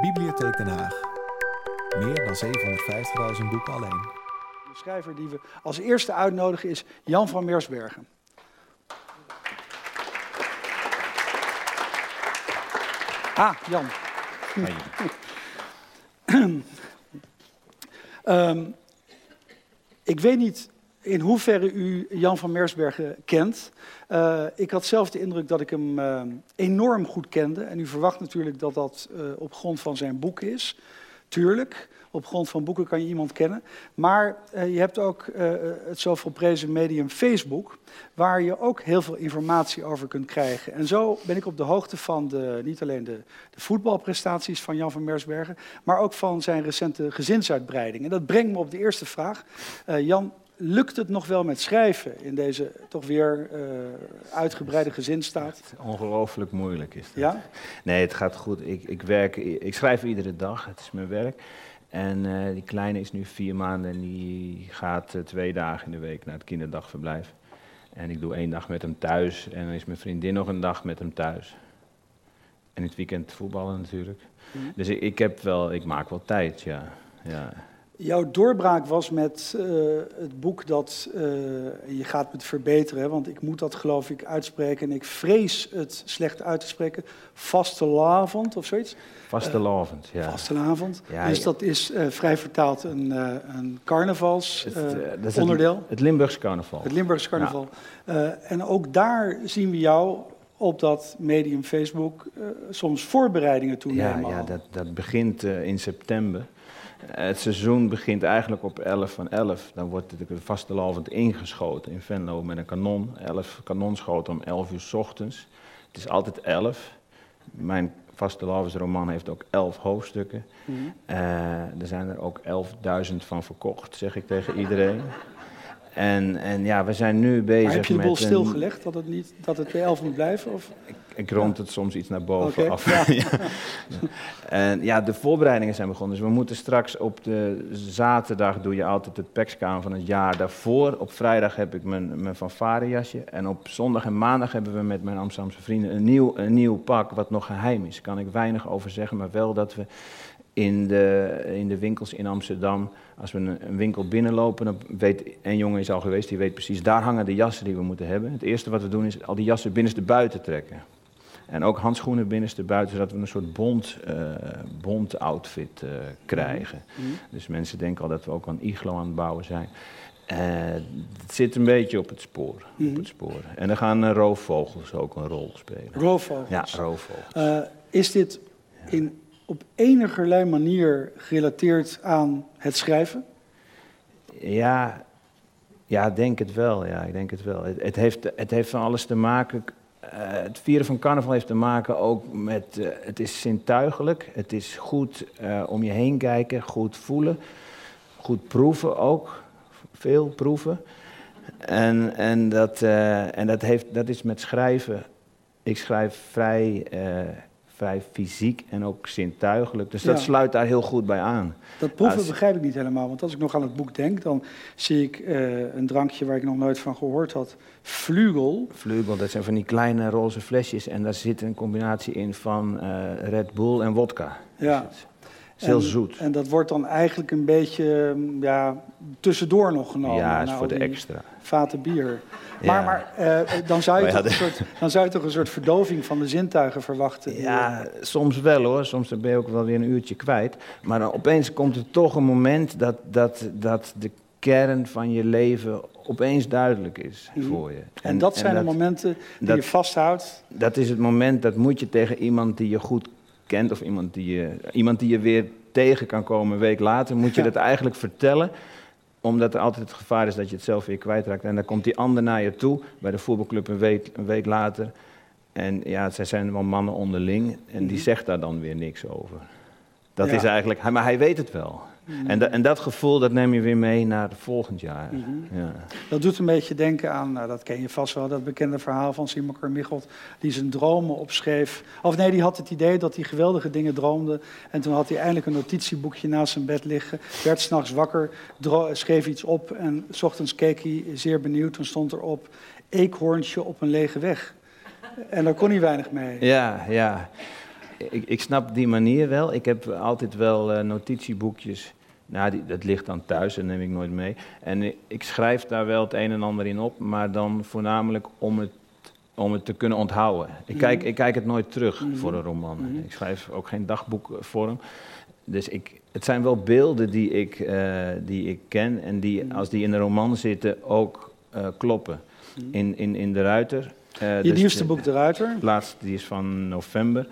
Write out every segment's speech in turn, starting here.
Bibliotheek Den Haag. Meer dan 750.000 boeken alleen. De schrijver die we als eerste uitnodigen is Jan van Meersbergen. Ah, Jan. Ehm, ik weet niet in hoeverre u Jan van Meersbergen kent. Uh, ik had zelf de indruk dat ik hem uh, enorm goed kende. En u verwacht natuurlijk dat dat uh, op grond van zijn boek is. Tuurlijk, op grond van boeken kan je iemand kennen. Maar je hebt ook het zoveel prezen medium Facebook, waar je ook heel veel informatie over kunt krijgen. En zo ben ik op de hoogte van de, niet alleen de, de voetbalprestaties van Jan van Meersbergen, maar ook van zijn recente gezinsuitbreiding. En dat brengt me op de eerste vraag. Jan, lukt het nog wel met schrijven in deze toch weer uh, uitgebreide gezinstaat? Ongelooflijk moeilijk is dat. Ja? Nee, het gaat goed. Ik, ik, werk, ik schrijf iedere dag, het is mijn werk. En uh, die kleine is nu vier maanden en die gaat uh, twee dagen in de week naar het kinderdagverblijf. En ik doe één dag met hem thuis en dan is mijn vriendin nog een dag met hem thuis. En het weekend voetballen natuurlijk. Mm. Dus ik, ik, heb wel, ik maak wel tijd, ja. ja. Jouw doorbraak was met uh, het boek dat uh, je gaat met verbeteren, want ik moet dat geloof ik uitspreken en ik vrees het slecht uit te spreken. Vastelavond of zoiets? Vastelavond, uh, ja. Vastelavond. Ja, dus ja. dat is vrij vertaald een, een carnavalsonderdeel. Het, het, Limburgs carnaval. Het Limburgs carnaval. Ja. en ook daar zien we jou op dat medium Facebook soms voorbereidingen toenemen. Ja, ja dat, dat begint in september. Het seizoen begint eigenlijk op 11 van 11. Dan wordt het vastelavond ingeschoten in Venlo met een kanon. 11 kanonschoten om 11 uur s ochtends. Het is altijd 11. Mijn vastelavondsroman heeft ook 11 hoofdstukken. Mm uh, er zijn er ook 11.000 van verkocht, zeg ik tegen iedereen. En, en ja, we zijn nu bezig met... heb je de boel stilgelegd dat het, niet, dat het bij 11 moet blijven? Of? Ik, ik rond het soms iets naar boven okay. af. Ja. ja. En ja, de voorbereidingen zijn begonnen. Dus we moeten straks op de zaterdag doe je altijd het pekskaan van het jaar daarvoor. Op vrijdag heb ik mijn, mijn fanfarejasje. En op zondag en maandag hebben we met mijn Amsterdamse vrienden een nieuw, een nieuw pak wat nog geheim is. Daar kan ik weinig over zeggen, maar wel dat we in de, in de winkels in Amsterdam. Als we een, een, winkel binnenlopen, dan weet een jongen is al geweest, die weet precies, daar hangen de jassen die we moeten hebben. Het eerste wat we doen is al die jassen binnenste buiten trekken. En ook handschoenen binnenste buiten, zodat we een soort bond, uh, bond outfit uh, krijgen. Mm -hmm. Dus mensen denken al dat we ook een iglo aan het bouwen zijn. Uh, het zit een beetje op het spoor. Mm -hmm. op het spoor. En dan gaan roofvogels ook een rol spelen. Roofvogels? Ja, roofvogels. is dit in op enigerlei manier gerelateerd aan het schrijven? Ja, ja, denk het wel. Ja, ik denk het wel. Het, heeft, het heeft van alles te maken. Uh, het vieren van carnaval heeft te maken ook met. Uh, het is zintuigelijk. Het is goed uh, om je heen kijken, goed voelen, goed proeven ook. Veel proeven. En, en, dat, en dat, heeft, dat is met schrijven. Ik schrijf vrij vrij fysiek en ook zintuigelijk. Dus dat ja. sluit daar heel goed bij aan. Dat proeven als... begrijp ik niet helemaal. Want als ik nog aan het boek denk, dan zie ik uh, een drankje waar ik nog nooit van gehoord had. Vlugel. Vlugel, dat zijn van die kleine roze flesjes. En daar zit een combinatie in van uh, Red Bull en wodka. Ja. Is heel zoet. En dat wordt dan eigenlijk een beetje ja, tussendoor nog genomen. Ja, is voor de extra. Vaten bier. Maar, maar uh, dan, zou je toch een soort, dan zou je toch een soort verdoving van de zintuigen verwachten? Ja, soms wel hoor. Soms ben je ook wel weer een uurtje kwijt. Maar dan opeens komt er toch een moment dat, dat, dat de kern van je leven opeens duidelijk is mm. voor je. En, en dat zijn en dat, de momenten die dat, je vasthoudt? Dat is het moment, dat moet je tegen iemand die je goed kent... of iemand die je, iemand die je weer tegen kan komen een week later... moet je dat eigenlijk vertellen omdat er altijd het gevaar is dat je het zelf weer kwijtraakt. En dan komt die ander naar je toe, bij de voetbalclub een week, een week later. En ja, zij zijn wel mannen onderling. En die zegt daar dan weer niks over. Dat ja. is eigenlijk, maar hij weet het wel. En, da, en, dat gevoel, dat neem je weer mee naar het volgend jaar. Mm-hmm. Ja. Dat doet een beetje denken aan, nou, dat ken je vast wel, dat bekende verhaal van Simon Carmichelt, die zijn dromen opschreef. Of nee, die had het idee dat hij geweldige dingen droomde. En toen had hij eindelijk een notitieboekje naast zijn bed liggen, werd s'nachts wakker, schreef iets op en s ochtends keek hij zeer benieuwd. Toen stond erop, eekhoorntje op een lege weg. En daar kon hij weinig mee. Ja, ja. Ik, ik, snap die manier wel. Ik heb altijd wel uh, notitieboekjes. Nou, die, dat ligt dan thuis, dat neem ik nooit mee. En ik schrijf daar wel het een en ander in op, maar dan voornamelijk om het, om het te kunnen onthouden. Ik, kijk, mhm. ik kijk het nooit terug mhm. voor een roman. Mhm. Ik schrijf ook geen dagboekvorm. Dus ik, het zijn wel beelden die ik, uh, die ik ken en die, als die in een roman zitten, ook uh, kloppen. In, in, in De Ruiter. Uh, Je dus nieuwste boek De Ruiter? Laatste, die is van november.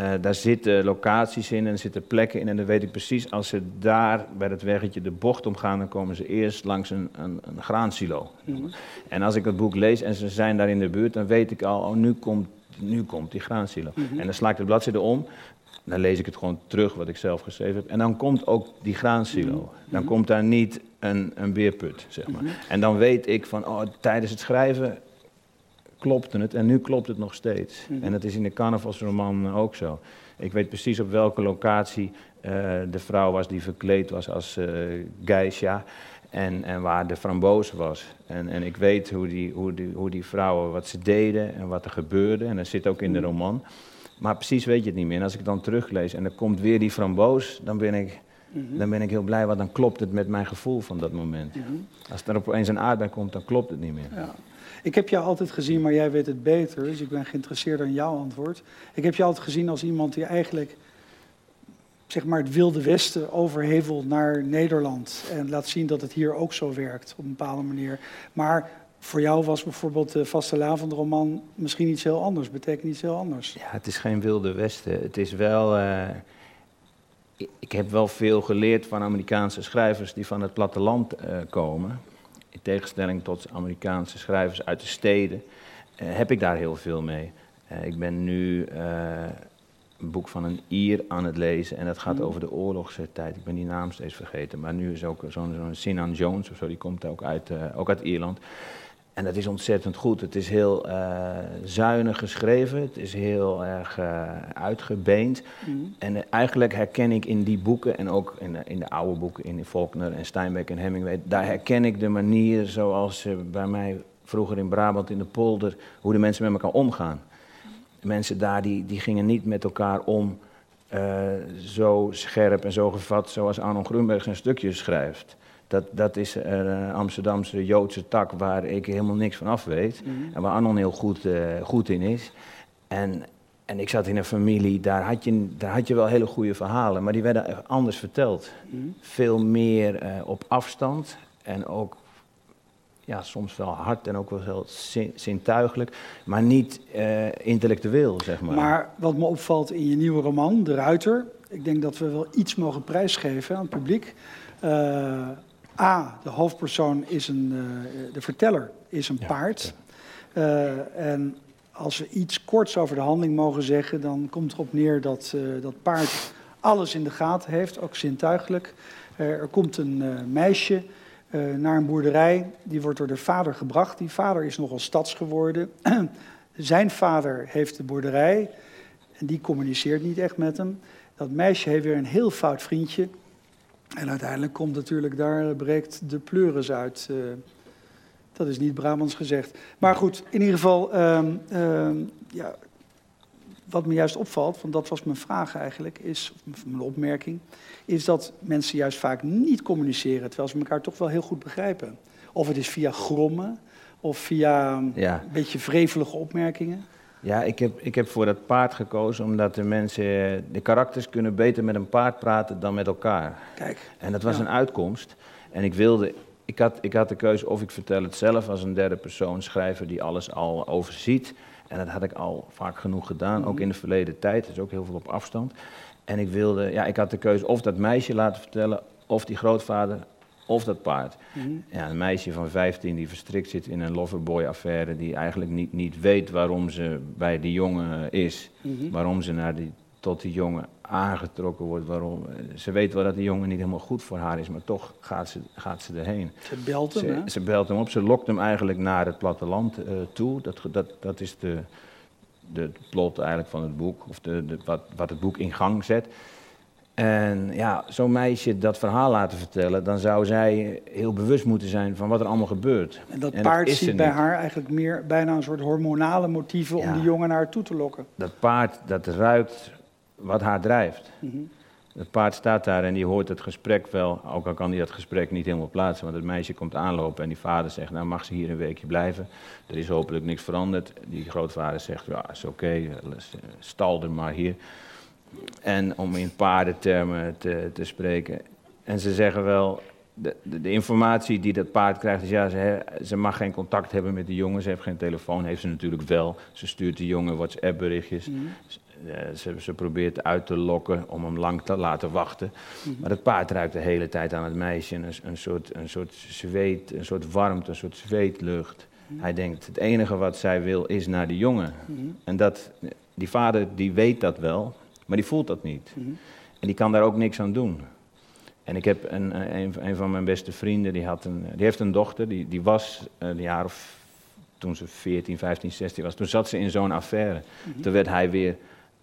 Uh, daar zitten locaties in en er zitten plekken in. En dan weet ik precies, als ze daar bij dat weggetje de bocht omgaan, dan komen ze eerst langs een, een, een graansilo. Mm En als ik het boek lees en ze zijn daar in de buurt, dan weet ik al, oh, nu komt, nu komt die graansilo. Mm En dan sla ik de bladzijde om dan lees ik het gewoon terug wat ik zelf geschreven heb. En dan komt ook die graansilo. Mhm. Dan komt daar niet een, een beerput, zeg maar. Mhm. En dan weet ik van, oh, tijdens het schrijven klopte het en nu klopt het nog steeds. Mhm. En dat is in de carnavalsroman ook zo. Ik weet precies op welke locatie uh, de vrouw was die verkleed was als uh, geisha. En, en waar de framboos was. En, en ik weet hoe die, hoe, die, hoe die vrouwen, wat ze deden en wat er gebeurde. En dat zit ook in de roman. Maar precies weet je het niet meer. En als ik dan teruglees en er komt weer die framboos, dan ben ik, mhm. dan ben ik heel blij, want dan klopt het met mijn gevoel van dat moment. Mhm. Als er opeens een aardbei komt, dan klopt het niet meer. Ja. Ik heb jou altijd gezien, maar jij weet het beter, dus ik ben geïnteresseerd in jouw antwoord. Ik heb je altijd gezien als iemand die eigenlijk zeg maar, het Wilde Westen overhevelt naar Nederland. En laat zien dat het hier ook zo werkt op een bepaalde manier. Maar voor jou was bijvoorbeeld de Vastelavondroman misschien iets heel anders, betekent iets heel anders. Ja, het is geen Wilde Westen. Het is wel. Uh, ik heb wel veel geleerd van Amerikaanse schrijvers die van het platteland uh, komen. In tegenstelling tot Amerikaanse schrijvers uit de steden, uh, heb ik daar heel veel mee. ik ben nu een boek van een Ier aan het lezen en dat gaat mm. over de oorlogstijd. Ik ben die naam steeds vergeten, maar nu is ook zo'n zo Sinan Jones of zo, die komt ook uit, ook uit Ierland. En dat is ontzettend goed. Het is heel uh, zuinig geschreven. Het is heel erg uh, uitgebeend. Mhm. En uh, eigenlijk herken ik in die boeken, en ook in de, in de oude boeken, in Faulkner en Steinbeck en Hemingway, daar herken ik de manier zoals bij mij vroeger in Brabant in de polder, hoe de mensen met elkaar omgaan. De mensen daar die, die gingen niet met elkaar om zo scherp en zo gevat zoals Arno Grunberg zijn stukjes schrijft. Dat, dat is een Amsterdamse Joodse tak waar ik helemaal niks van af weet. Mhm. En waar Anon heel goed, uh, goed in is. En, en ik zat in een familie, daar had, je, daar had je wel hele goede verhalen, maar die werden anders verteld. Mhm. Veel meer uh, op afstand en ook ja, soms wel hard en ook wel heel zintuigelijk, maar niet uh, intellectueel, zeg maar. Maar wat me opvalt in je nieuwe roman, De Ruiter, ik denk dat we wel iets mogen prijsgeven aan het publiek. Uh, A, de hoofdpersoon is een, uh, de verteller is een paard. Uh, en als we iets korts over de handeling mogen zeggen, dan komt erop neer dat uh, dat paard alles in de gaten heeft, ook zintuigelijk. er komt een meisje naar een boerderij, die wordt door de vader gebracht. Die vader is nogal stads geworden. Zijn vader heeft de boerderij en die communiceert niet echt met hem. Dat meisje heeft weer een heel fout vriendje. En uiteindelijk komt natuurlijk daar, eh, breekt de pleuris uit. Uh, dat is niet Brabants gezegd. Maar goed, in ieder geval, um, um, ja, wat me juist opvalt, want dat was mijn vraag eigenlijk, is, of mijn opmerking, is dat mensen juist vaak niet communiceren, terwijl ze elkaar toch wel heel goed begrijpen. Of het is via grommen, of via ja. een beetje vrevelige opmerkingen. Ja, ik heb, ik heb voor dat paard gekozen omdat de mensen, de karakters kunnen beter met een paard praten dan met elkaar. Kijk. En dat was een uitkomst. En ik wilde, ik had, ik had de keuze of ik vertel het zelf als een derde persoon schrijver die alles al overziet. En dat had ik al vaak genoeg gedaan, ook mhm. in de verleden tijd. is ook heel veel op afstand. En ik wilde, ja, ik had de keuze of dat meisje laten vertellen, of die grootvader, of dat paard. Mhm. ja, een meisje van 15 die verstrikt zit in een loverboy-affaire, die eigenlijk niet, niet weet waarom ze bij die jongen is, mhm. waarom ze naar die, tot die jongen aangetrokken wordt. Waarom, ze weet wel dat die jongen niet helemaal goed voor haar is, maar toch gaat ze, gaat ze erheen. Ze belt hem, ze, ze belt hem op, ze lokt hem eigenlijk naar het platteland uh, toe. Dat, dat, dat is de, de plot eigenlijk van het boek, of de, de, wat, wat het boek in gang zet. En ja, zo'n meisje dat verhaal laten vertellen, dan zou zij heel bewust moeten zijn van wat er allemaal gebeurt. En dat paard ziet bij haar eigenlijk meer bijna een soort hormonale motieven om die jongen naar haar toe te lokken. Dat paard, dat ruikt wat haar drijft. Mhm. Het paard staat daar en die hoort het gesprek wel, ook al kan hij dat gesprek niet helemaal plaatsen, want het meisje komt aanlopen en die vader zegt, nou mag ze hier een weekje blijven, er is hopelijk niks veranderd. Die grootvader zegt, ja is oké, stal er maar hier. En om in paardentermen te, te spreken. En ze zeggen wel, de, de, informatie die dat paard krijgt is, ja, ze, ze, mag geen contact hebben met de jongen, ze heeft geen telefoon, heeft ze natuurlijk wel. Ze stuurt de jongen WhatsApp-berichtjes. Mhm. Ze, ze, probeert uit te lokken om hem lang te laten wachten. Mhm. Maar het paard ruikt de hele tijd aan het meisje een, een, soort, een soort zweet, een soort warmte, een soort zweetlucht. Mhm. Hij denkt, het enige wat zij wil is naar de jongen. En dat, die vader die weet dat wel, maar die voelt dat niet. En die kan daar ook niks aan doen. En ik heb een, een, een, van mijn beste vrienden, die, had een, die heeft een dochter, die, die was een jaar of toen ze 14, 15, 16 was. Toen zat ze in zo'n affaire. Mhm. Toen werd hij weer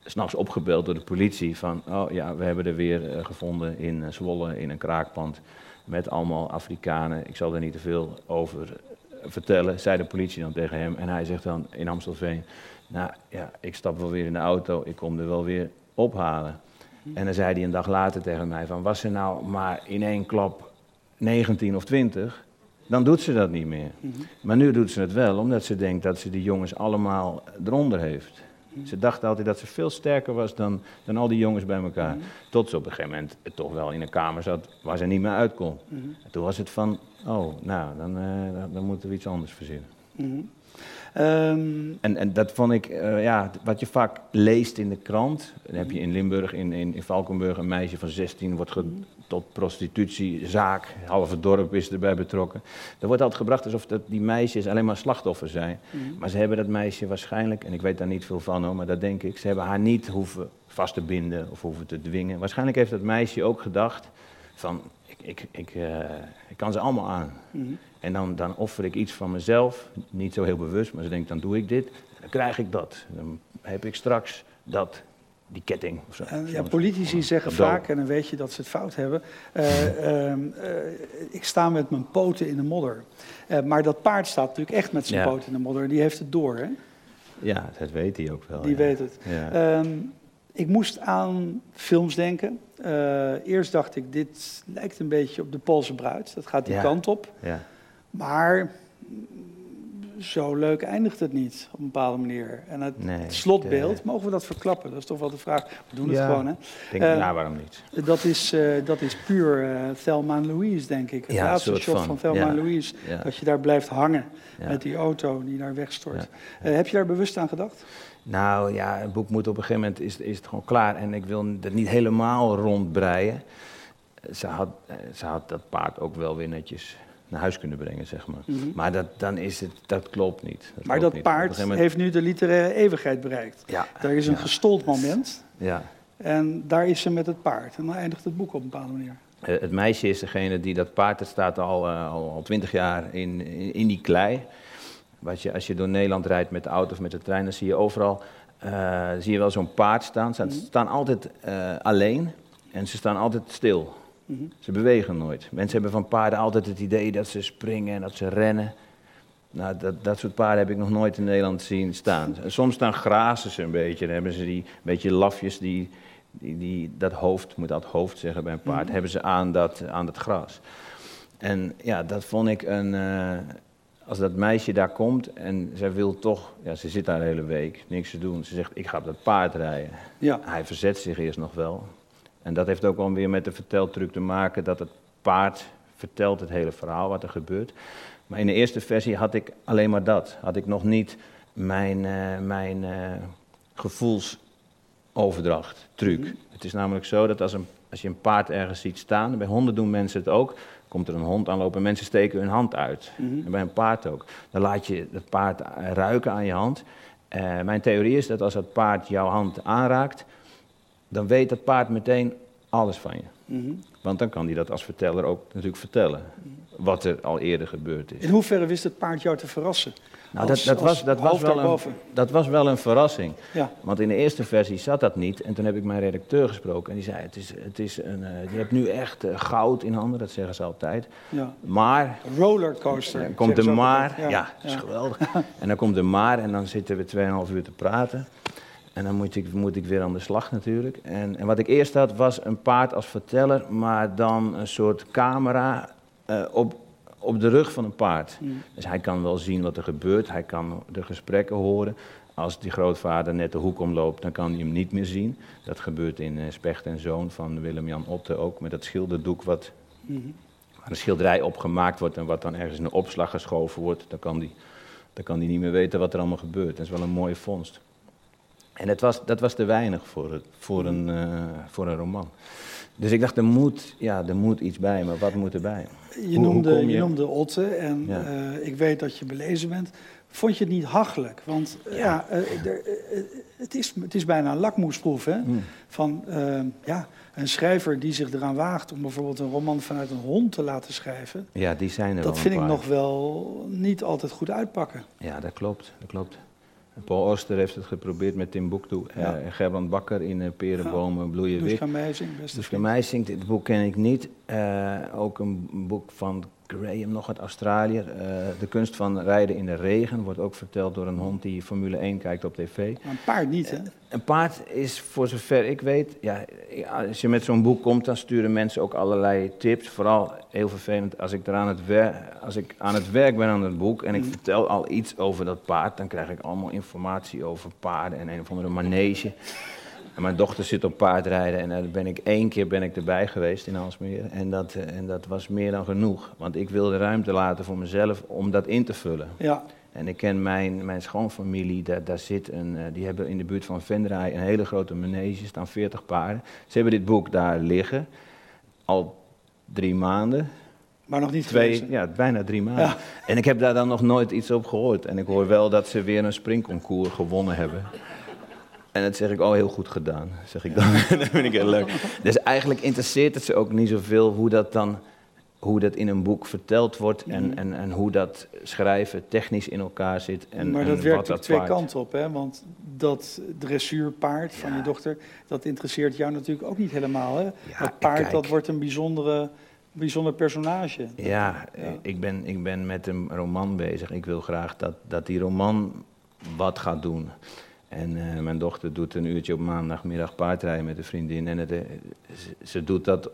s'nachts opgebeld door de politie van, oh ja, we hebben er weer uh, gevonden in uh, Zwolle in een kraakpand met allemaal Afrikanen. Ik zal er niet te veel over vertellen, zei de politie dan tegen hem. En hij zegt dan in Amstelveen, nou ja, ik stap wel weer in de auto, ik kom er wel weer ophalen. En dan zei hij een dag later tegen mij van, was ze nou maar in één klap 19 of 20, dan doet ze dat niet meer. Mhm. Maar nu doet ze het wel, omdat ze denkt dat ze die jongens allemaal eronder heeft. Mhm. Ze dacht altijd dat ze veel sterker was dan, dan al die jongens bij elkaar. Mhm. Tot ze op een gegeven moment toch wel in een kamer zat waar ze niet meer uit kon. En toen was het van, oh, nou, dan, uh, dan moeten we iets anders verzinnen. Um... En, en dat vond ik, uh, ja, wat je vaak leest in de krant. Dan heb je in Limburg, in, in, in Valkenburg, een meisje van 16 wordt tot prostitutiezaak. Half het dorp is erbij betrokken. Er wordt altijd gebracht alsof dat die meisjes alleen maar slachtoffer zijn. Mm. Maar ze hebben dat meisje waarschijnlijk, en ik weet daar niet veel van hoor, maar dat denk ik, ze hebben haar niet hoeven vast te binden of hoeven te dwingen. Waarschijnlijk heeft dat meisje ook gedacht van, ik, ik, ik, uh, ik kan ze allemaal aan. Mm. En dan, dan offer ik iets van mezelf, niet zo heel bewust, maar ze denkt, dan doe ik dit, dan krijg ik dat. Dan heb ik straks dat, die ketting. Of zo. ja, politici zeggen vaak, en dan weet je dat ze het fout hebben, uh, uh, ik sta met mijn poten in de modder. Maar dat paard staat natuurlijk echt met zijn ja. poten in de modder, die heeft het door, hè? Ja, dat weet hij ook wel. Die ja. weet het. Ja. Um, ik moest aan films denken. eerst dacht ik, dit lijkt een beetje op de Poolse bruid. Dat gaat die kant op. Ja. Maar zo leuk eindigt het niet op een bepaalde manier. En het, slotbeeld, mogen we dat verklappen? Dat is toch wel de vraag. We doen het gewoon, hè? Denk, uh, nou, waarom niet? Dat is, uh, dat is puur uh, Thelma en Louise, denk ik. Het ja, laatste shot van, van Thelma en Louise. Dat je daar blijft hangen met die auto die daar wegstort. heb je daar bewust aan gedacht? Nou ja, het boek moet op een gegeven moment is, is het gewoon klaar. En ik wil het niet helemaal rondbreien. Ze had, ze had dat paard ook wel weer netjes naar huis kunnen brengen, zeg maar. Mhm. Maar dat, dan is het, dat klopt niet. Dat maar dat paard heeft nu de literaire eeuwigheid bereikt. Ja. Daar is een ja. gestold moment. Ja. En daar is ze met het paard. En dan eindigt het boek op een bepaalde manier. Uh, het meisje is degene die dat paard, dat staat al uh, al twintig jaar in, in, in, die klei. Wat je, als je door Nederland rijdt met de auto of met de trein, dan zie je overal uh, zie je wel zo'n paard staan. Ze -hmm. staan altijd alleen en ze staan altijd stil. Mhm. Ze bewegen nooit. Mensen hebben van paarden altijd het idee dat ze springen en dat ze rennen. Nou, dat, dat soort paarden heb ik nog nooit in Nederland zien staan. Soms dan grazen ze een beetje. Dan hebben ze die beetje lafjes die, die, die dat hoofd, moet dat hoofd zeggen bij een paard, mm hebben ze aan dat, aan dat gras. En ja, dat vond ik een. Uh, als dat meisje daar komt en zij wil toch, ja, ze zit daar de hele week, niks te doen. Ze zegt: Ik ga op dat paard rijden. Ja. Hij verzet zich eerst nog wel. En dat heeft ook wel weer met de verteltruc te maken dat het paard vertelt het hele verhaal wat er gebeurt. Maar in de eerste versie had ik alleen maar dat. Had ik nog niet mijn, uh, mijn uh, gevoelsoverdracht, truc. Mhm. Het is namelijk zo dat als, een, als je een paard ergens ziet staan, bij honden doen mensen het ook, komt er een hond aanlopen en mensen steken hun hand uit. Mhm. En bij een paard ook. Dan laat je het paard ruiken aan je hand. Uh, mijn theorie is dat als het paard jouw hand aanraakt, dan weet dat paard meteen alles van je. Mhm. Want dan kan hij dat als verteller ook natuurlijk vertellen. Wat er al eerder gebeurd is. In hoeverre wist het paard jou te verrassen? Nou, dat, dat, was, dat, was wel een, dat was wel een verrassing. Ja. Want in de eerste versie zat dat niet. En toen heb ik mijn redacteur gesproken. En die zei: Het is, het is een, uh, Je hebt nu echt uh, goud in handen, dat zeggen ze altijd. Ja. Maar. Rollercoaster. Dan komt de maar. Ja, ja, dat is geweldig. en dan komt de maar en dan zitten we 2,5 uur te praten. En dan moet ik, moet ik weer aan de slag natuurlijk. En, en wat ik eerst had was een paard als verteller, maar dan een soort camera uh, op, op de rug van een paard. Mm. Dus hij kan wel zien wat er gebeurt, hij kan de gesprekken horen. Als die grootvader net de hoek omloopt, dan kan hij hem niet meer zien. Dat gebeurt in uh, Specht en Zoon van Willem-Jan Otte ook, met dat schilderdoek wat, mm waar een schilderij opgemaakt wordt en wat dan ergens in een opslag geschoven wordt. Dan kan hij dan kan niet meer weten wat er allemaal gebeurt. Dat is wel een mooie vondst. En het was, dat was te weinig voor, voor, een, uh, voor een roman. Dus ik dacht, er moet, ja, er moet iets bij, maar wat moet erbij? Je, noemde, je? je noemde Otte en uh, ik weet dat je belezen bent. Vond je het niet hachelijk? Want ja, ja er, het, is, het is bijna een lakmoesproef hè? Mm. van ja, een schrijver die zich eraan waagt om bijvoorbeeld een roman vanuit een hond te laten schrijven. Ja, die zijn er Dat vind ik nog wel niet altijd goed uitpakken. Ja, dat klopt. Dat klopt. Paul Oster heeft het geprobeerd met Timbuktu. Ja. Uh, Gerbrand Bakker in uh, Perenbomen ja. bloeien wit. Meijsing, beste Duska Meijsing, dit boek ken ik niet. Uh, ook een boek van Graham, nog uit Australië. de kunst van rijden in de regen wordt ook verteld door een hond die Formule 1 kijkt op tv. Maar een paard niet, hè? een paard is, voor zover ik weet, ja, als je met zo'n boek komt, dan sturen mensen ook allerlei tips. Vooral heel vervelend als ik, er aan, het als ik aan het werk ben aan het boek en ik mm. vertel al iets over dat paard, dan krijg ik allemaal informatie over paarden en een of andere manege. En mijn dochter zit op paardrijden en daar ben ik één keer ben ik erbij geweest in Alsmeer. En dat, eh, en dat was meer dan genoeg. Want ik wilde ruimte laten voor mezelf om dat in te vullen. Ja. En ik ken mijn, mijn schoonfamilie, daar, daar zit een, uh, die hebben in de buurt van Vendraai een hele grote manege, staan 40 paarden. Ze hebben dit boek daar liggen, al drie maanden. Maar nog niet Twee, Ja, bijna drie maanden. Ja. En ik heb daar dan nog nooit iets op gehoord. En ik hoor wel dat ze weer een springconcours gewonnen hebben. En dat zeg ik, oh, heel goed gedaan, zeg ik dan. dat vind ik heel leuk. Dus eigenlijk interesseert het ze ook niet zoveel hoe dat dan hoe dat in een boek verteld wordt en, mhm. en, en hoe dat schrijven technisch in elkaar zit. En, maar dat en werkt wat twee kanten op, hè? want dat dressuurpaard van je dochter, dat interesseert jou natuurlijk ook niet helemaal. Hè? Ja, dat paard, dat wordt een bijzondere, bijzonder personage. Ja, Ik, ben, ik ben met een roman bezig. Ik wil graag dat, dat die roman wat gaat doen. En uh, mijn dochter doet een uurtje op maandagmiddag paardrijden met een vriendin. En ze, ze, doet dat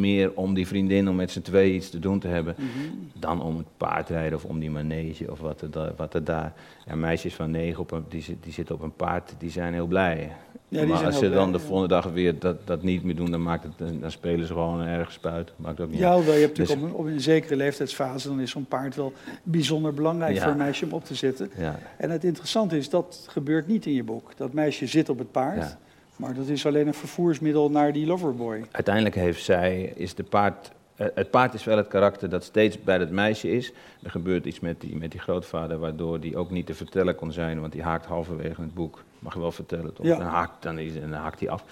meer om die vriendin, om met z'n twee iets te doen te hebben, mhm. dan om het paardrijden of om die manege of wat er, wat er daar. Ja, meisjes van negen op een, die, die zitten op een paard, die zijn heel blij. Ja, maar als ze dan de volgende dag weer dat, dat niet meer doen, dan, maakt het, dan spelen ze gewoon ergens buiten. Maakt ook niet ja, wel, je hebt natuurlijk dus- op, een, op, een, zekere leeftijdsfase, dan is zo'n paard wel bijzonder belangrijk voor een meisje om op te zitten. Ja. En het interessante is, dat gebeurt niet in je boek. Dat meisje zit op het paard. Maar dat is alleen een vervoersmiddel naar die loverboy. Uiteindelijk heeft zij, is de paard, eh, het paard is wel het karakter dat steeds bij het meisje is. Er gebeurt iets met die, met die grootvader waardoor die ook niet te vertellen kon zijn, want die haakt halverwege het boek. Mag je wel vertellen toch? Ja. Dan, haakt, dan, is, dan haakt hij af.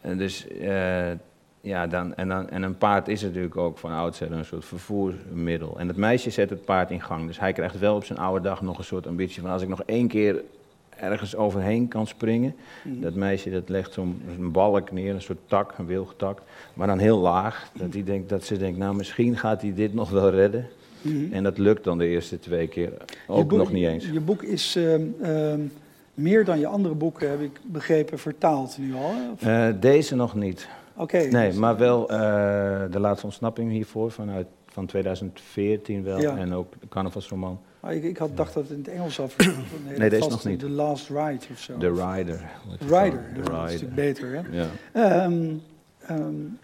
En dus... Uh, ja, dan, en, dan, en een paard is natuurlijk ook van oudsher een soort vervoermiddel. En het meisje zet het paard in gang. Dus hij krijgt wel op zijn oude dag nog een soort ambitie van... als ik nog één keer ergens overheen kan springen. Mhm. Dat meisje dat legt zo'n balk neer, een soort tak, een wilgetak, maar dan heel laag. Dat, die denkt, dat ze denkt, nou misschien gaat hij dit nog wel redden. Mhm. En dat lukt dan de eerste twee keer ook nog niet eens. Je boek is uh, uh, meer dan je andere boeken, heb ik begrepen, vertaald nu al? Uh, deze nog niet. Oké. nee, maar wel eh, de laatste ontsnapping hiervoor vanuit van 2014 wel. En ook de carnavalsroman. Maar ik, ik had dacht dat het in het Engels af. nee, nee deze nog niet. The Last Ride of zo. The Rider. Rider, dat is natuurlijk beter, hè? Ja. Um, um,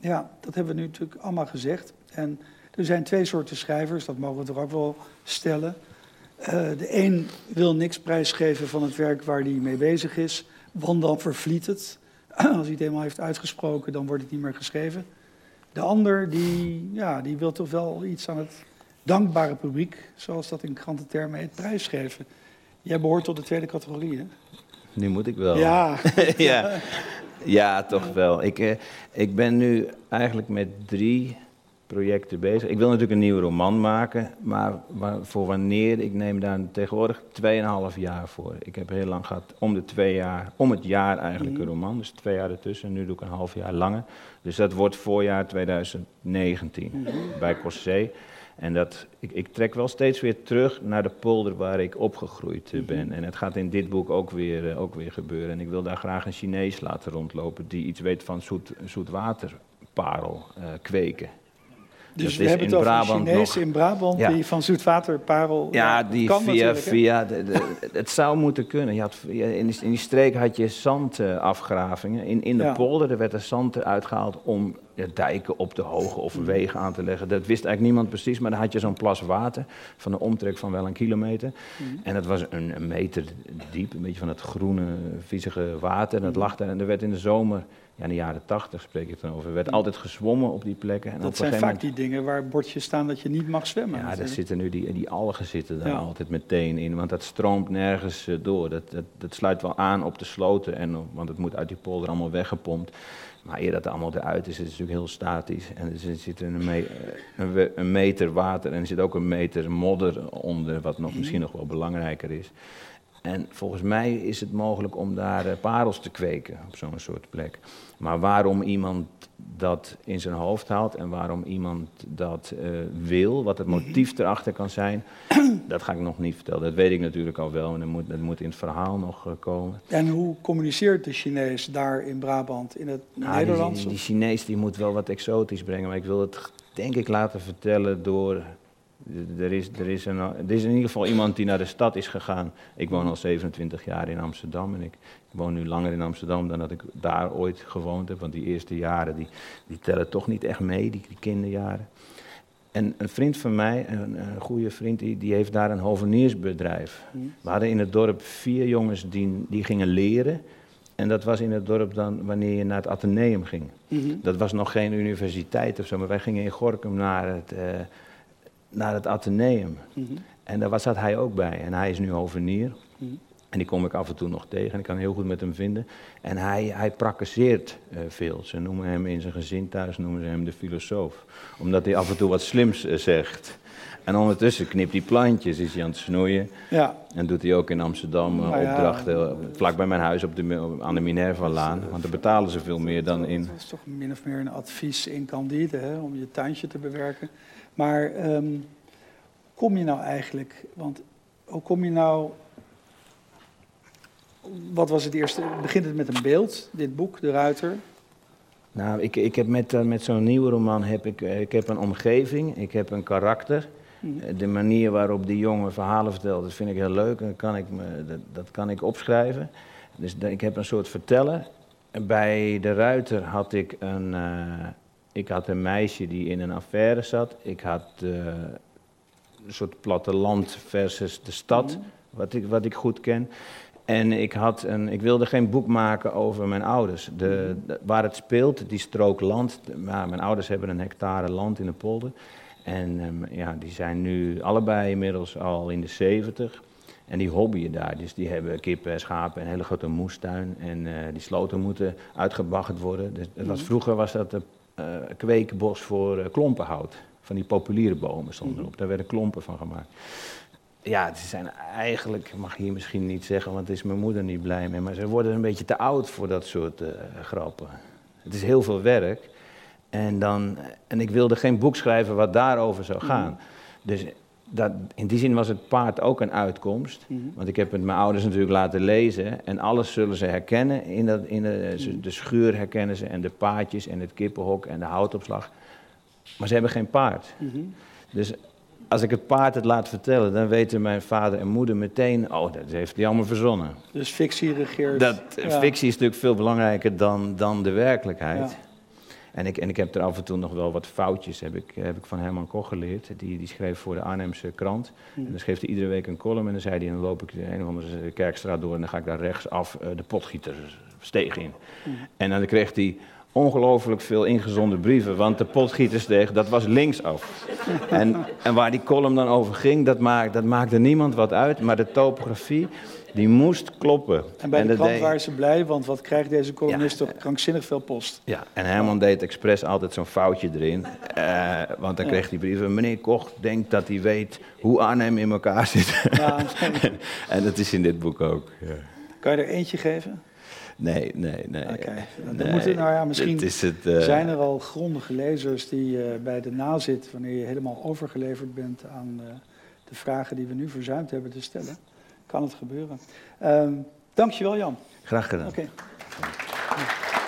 ja, dat hebben we nu natuurlijk allemaal gezegd. En er zijn twee soorten schrijvers, dat mogen we toch ook wel stellen. Uh, de een wil niks prijsgeven van het werk waar hij mee bezig is, want dan vervliet het. Als hij het eenmaal heeft uitgesproken, dan wordt het niet meer geschreven. De ander die, ja, die wil toch wel iets aan het dankbare publiek, zoals dat in krantentermen heet, prijsgeven. Jij behoort tot de tweede categorie, hè? Nu moet ik wel. Ja. ja. ja, toch wel. Ik, eh, ik ben nu eigenlijk met drie projecten bezig. Ik wil natuurlijk een nieuwe roman maken, maar voor wanneer, ik neem daar tegenwoordig 2,5 jaar voor. Ik heb heel lang gehad om de twee jaar, om het jaar eigenlijk een mhm. roman, dus twee jaar ertussen. Nu doe ik een half jaar langer. Dus dat wordt voorjaar 2019 mhm. bij Cossé. En dat, ik, ik, trek wel steeds weer terug naar de polder waar ik opgegroeid eh, ben. Mhm. En het gaat in dit boek ook weer, eh, ook weer gebeuren. En ik wil daar graag een Chinees laten rondlopen die iets weet van zoet, zoetwaterparel uh, kweken. Dus we hebben het over Brabant Chinees in Brabant die van zoetwaterparel... Ja, die via... via de, het zou moeten kunnen. Je had, in, die, in die streek had je zandafgravingen. In, in de polder er werd er zand uitgehaald om dijken op de hoge of wegen aan te leggen. Dat wist eigenlijk niemand precies, maar dan had je zo'n plas water van een omtrek van wel een kilometer. Mhm. En dat was een, een, meter diep, een beetje van het groene, viezige water. En dat mhm. lag daar en er werd in de zomer ja, in de jaren tachtig spreek ik dan over. Er werd altijd gezwommen op die plekken. En dat zijn vaak die dingen waar bordjes staan dat je niet mag zwemmen. Ja, daar zitten nu die, die algen zitten daar altijd meteen in. Want dat stroomt nergens eh, door. Dat, dat, dat sluit wel aan op de sloten. En, want het moet uit die polder allemaal weggepompt. Maar eer dat allemaal eruit is, is het natuurlijk heel statisch. En er zit een, me een, een meter water en er zit ook een meter modder onder, wat nog, mhm. misschien nog wel belangrijker is. En volgens mij is het mogelijk om daar uh, parels te kweken op zo'n soort plek. Maar waarom iemand dat in zijn hoofd haalt en waarom iemand dat uh, wil, wat het motief erachter kan zijn, dat ga ik nog niet vertellen. Dat weet ik natuurlijk al wel en dat moet, dat moet in het verhaal nog uh, komen. En hoe communiceert de Chinees daar in Brabant, in het nou, Nederlands? Die, die Chinees die moet wel wat exotisch brengen, maar ik wil het denk ik laten vertellen door er is, er, is een, er is in ieder geval iemand die naar de stad is gegaan. Ik woon al 27 jaar in Amsterdam en ik, woon nu langer in Amsterdam dan dat ik daar ooit gewoond heb. Want die eerste jaren die, die tellen toch niet echt mee, die, kinderjaren. En een vriend van mij, een, een goede vriend, die, die heeft daar een hoveniersbedrijf. We hadden in het dorp vier jongens die, die gingen leren. En dat was in het dorp dan wanneer je naar het ateneum ging. Hmm. Dat was nog geen universiteit of zo, maar wij gingen in Gorkum naar het... Uh, naar het ateneum. Mhm. En daar zat hij ook bij. En hij is nu hovenier. En die kom ik af en toe nog tegen en ik kan heel goed met hem vinden. En hij, hij uh, veel. Ze noemen hem in zijn gezin thuis noemen ze hem de filosoof. Omdat hij af en toe wat slims uh, zegt. En ondertussen knipt hij plantjes, is hij aan het snoeien. Ja. En doet hij ook in Amsterdam uh, opdrachten, vlak bij mijn huis op de, aan de Minerva-laan. Want daar betalen ze veel meer dan in... Dat is toch min of meer een advies in Candide, hè, om je tuintje te bewerken. Maar um, kom je nou eigenlijk, want hoe kom je nou, wat was het eerste, begint het met een beeld, dit boek, De Ruiter? Nou, ik, ik heb met, uh, met zo'n nieuwe roman heb ik, uh, ik heb een omgeving, ik heb een karakter. Mm. de manier waarop die jongen verhalen vertelt, dat vind ik heel leuk en dat kan ik, me, dat, dat kan ik opschrijven. Dus ik heb een soort verteller. Bij De Ruiter had ik een, ik had een meisje die in een affaire zat. Ik had uh, een soort platteland versus de stad, mhm. wat, ik, wat ik goed ken. En ik, had een, ik wilde geen boek maken over mijn ouders. De, mhm. waar het speelt, die strook land. Maar mijn ouders hebben een hectare land in de polder. En um, ja, die zijn nu allebei inmiddels al in de zeventig. En die hobbyen daar. Dus die hebben kippen, schapen, een hele grote moestuin. En uh, die sloten moeten uitgebaggerd worden. Dus, was, mhm. vroeger was dat de kweekbos voor uh, klompenhout. Van die populiere bomen stonden mhm. erop. Daar werden klompen van gemaakt. Ja, ze zijn eigenlijk, mag je hier misschien niet zeggen, want is mijn moeder niet blij mee. Maar ze worden een beetje te oud voor dat soort uh, grappen. Het is heel veel werk. En, dan, en ik wilde geen boek schrijven wat daarover zou gaan. Mhm. Dus dat, in die zin was het paard ook een uitkomst. Mhm. Want ik heb het mijn ouders natuurlijk laten lezen. En alles zullen ze herkennen. In, dat, in de, mhm. de schuur herkennen ze. En de paardjes en het kippenhok en de houtopslag. Maar ze hebben geen paard. Mhm. Dus als ik het paard het laat vertellen, dan weten mijn vader en moeder meteen, oh, dat heeft hij allemaal verzonnen. Dus fictie regeert. Dat, Fictie is natuurlijk veel belangrijker dan, dan de werkelijkheid. Ja. En ik, en ik heb er af en toe nog wel wat foutjes, heb ik, heb ik van Herman Koch geleerd. Die, die schreef voor de Arnhemse krant. En dan schreef hij iedere week een column en dan zei hij, dan loop ik de een of andere kerkstraat door en dan ga ik daar rechtsaf uh, de potgietersteeg in. En dan kreeg hij ongelooflijk veel ingezonden brieven. Want de potgietersdeeg, dat was linksaf. En, en waar die column dan over ging, dat, dat maakte niemand wat uit. Maar de topografie, die moest kloppen. En bij de krant waren ze blij, want wat krijgt deze columnist toch krankzinnig veel post. Ja, en Herman deed expres altijd zo'n foutje erin. Uh, want dan kreeg hij brieven. Meneer Koch denkt dat hij weet hoe Arnhem in elkaar zit. Ja, en dat is in dit boek ook. Ja. Kan je er eentje geven? Nee, nee, nee. Oké, dan moeten, nou ja, misschien het, uh... zijn er al grondige lezers die uh, bij de nazit, wanneer je helemaal overgeleverd bent aan uh, de vragen die we nu verzuimd hebben te stellen. Kan het gebeuren. Uh, dankjewel Jan. Graag gedaan. Oké. Okay.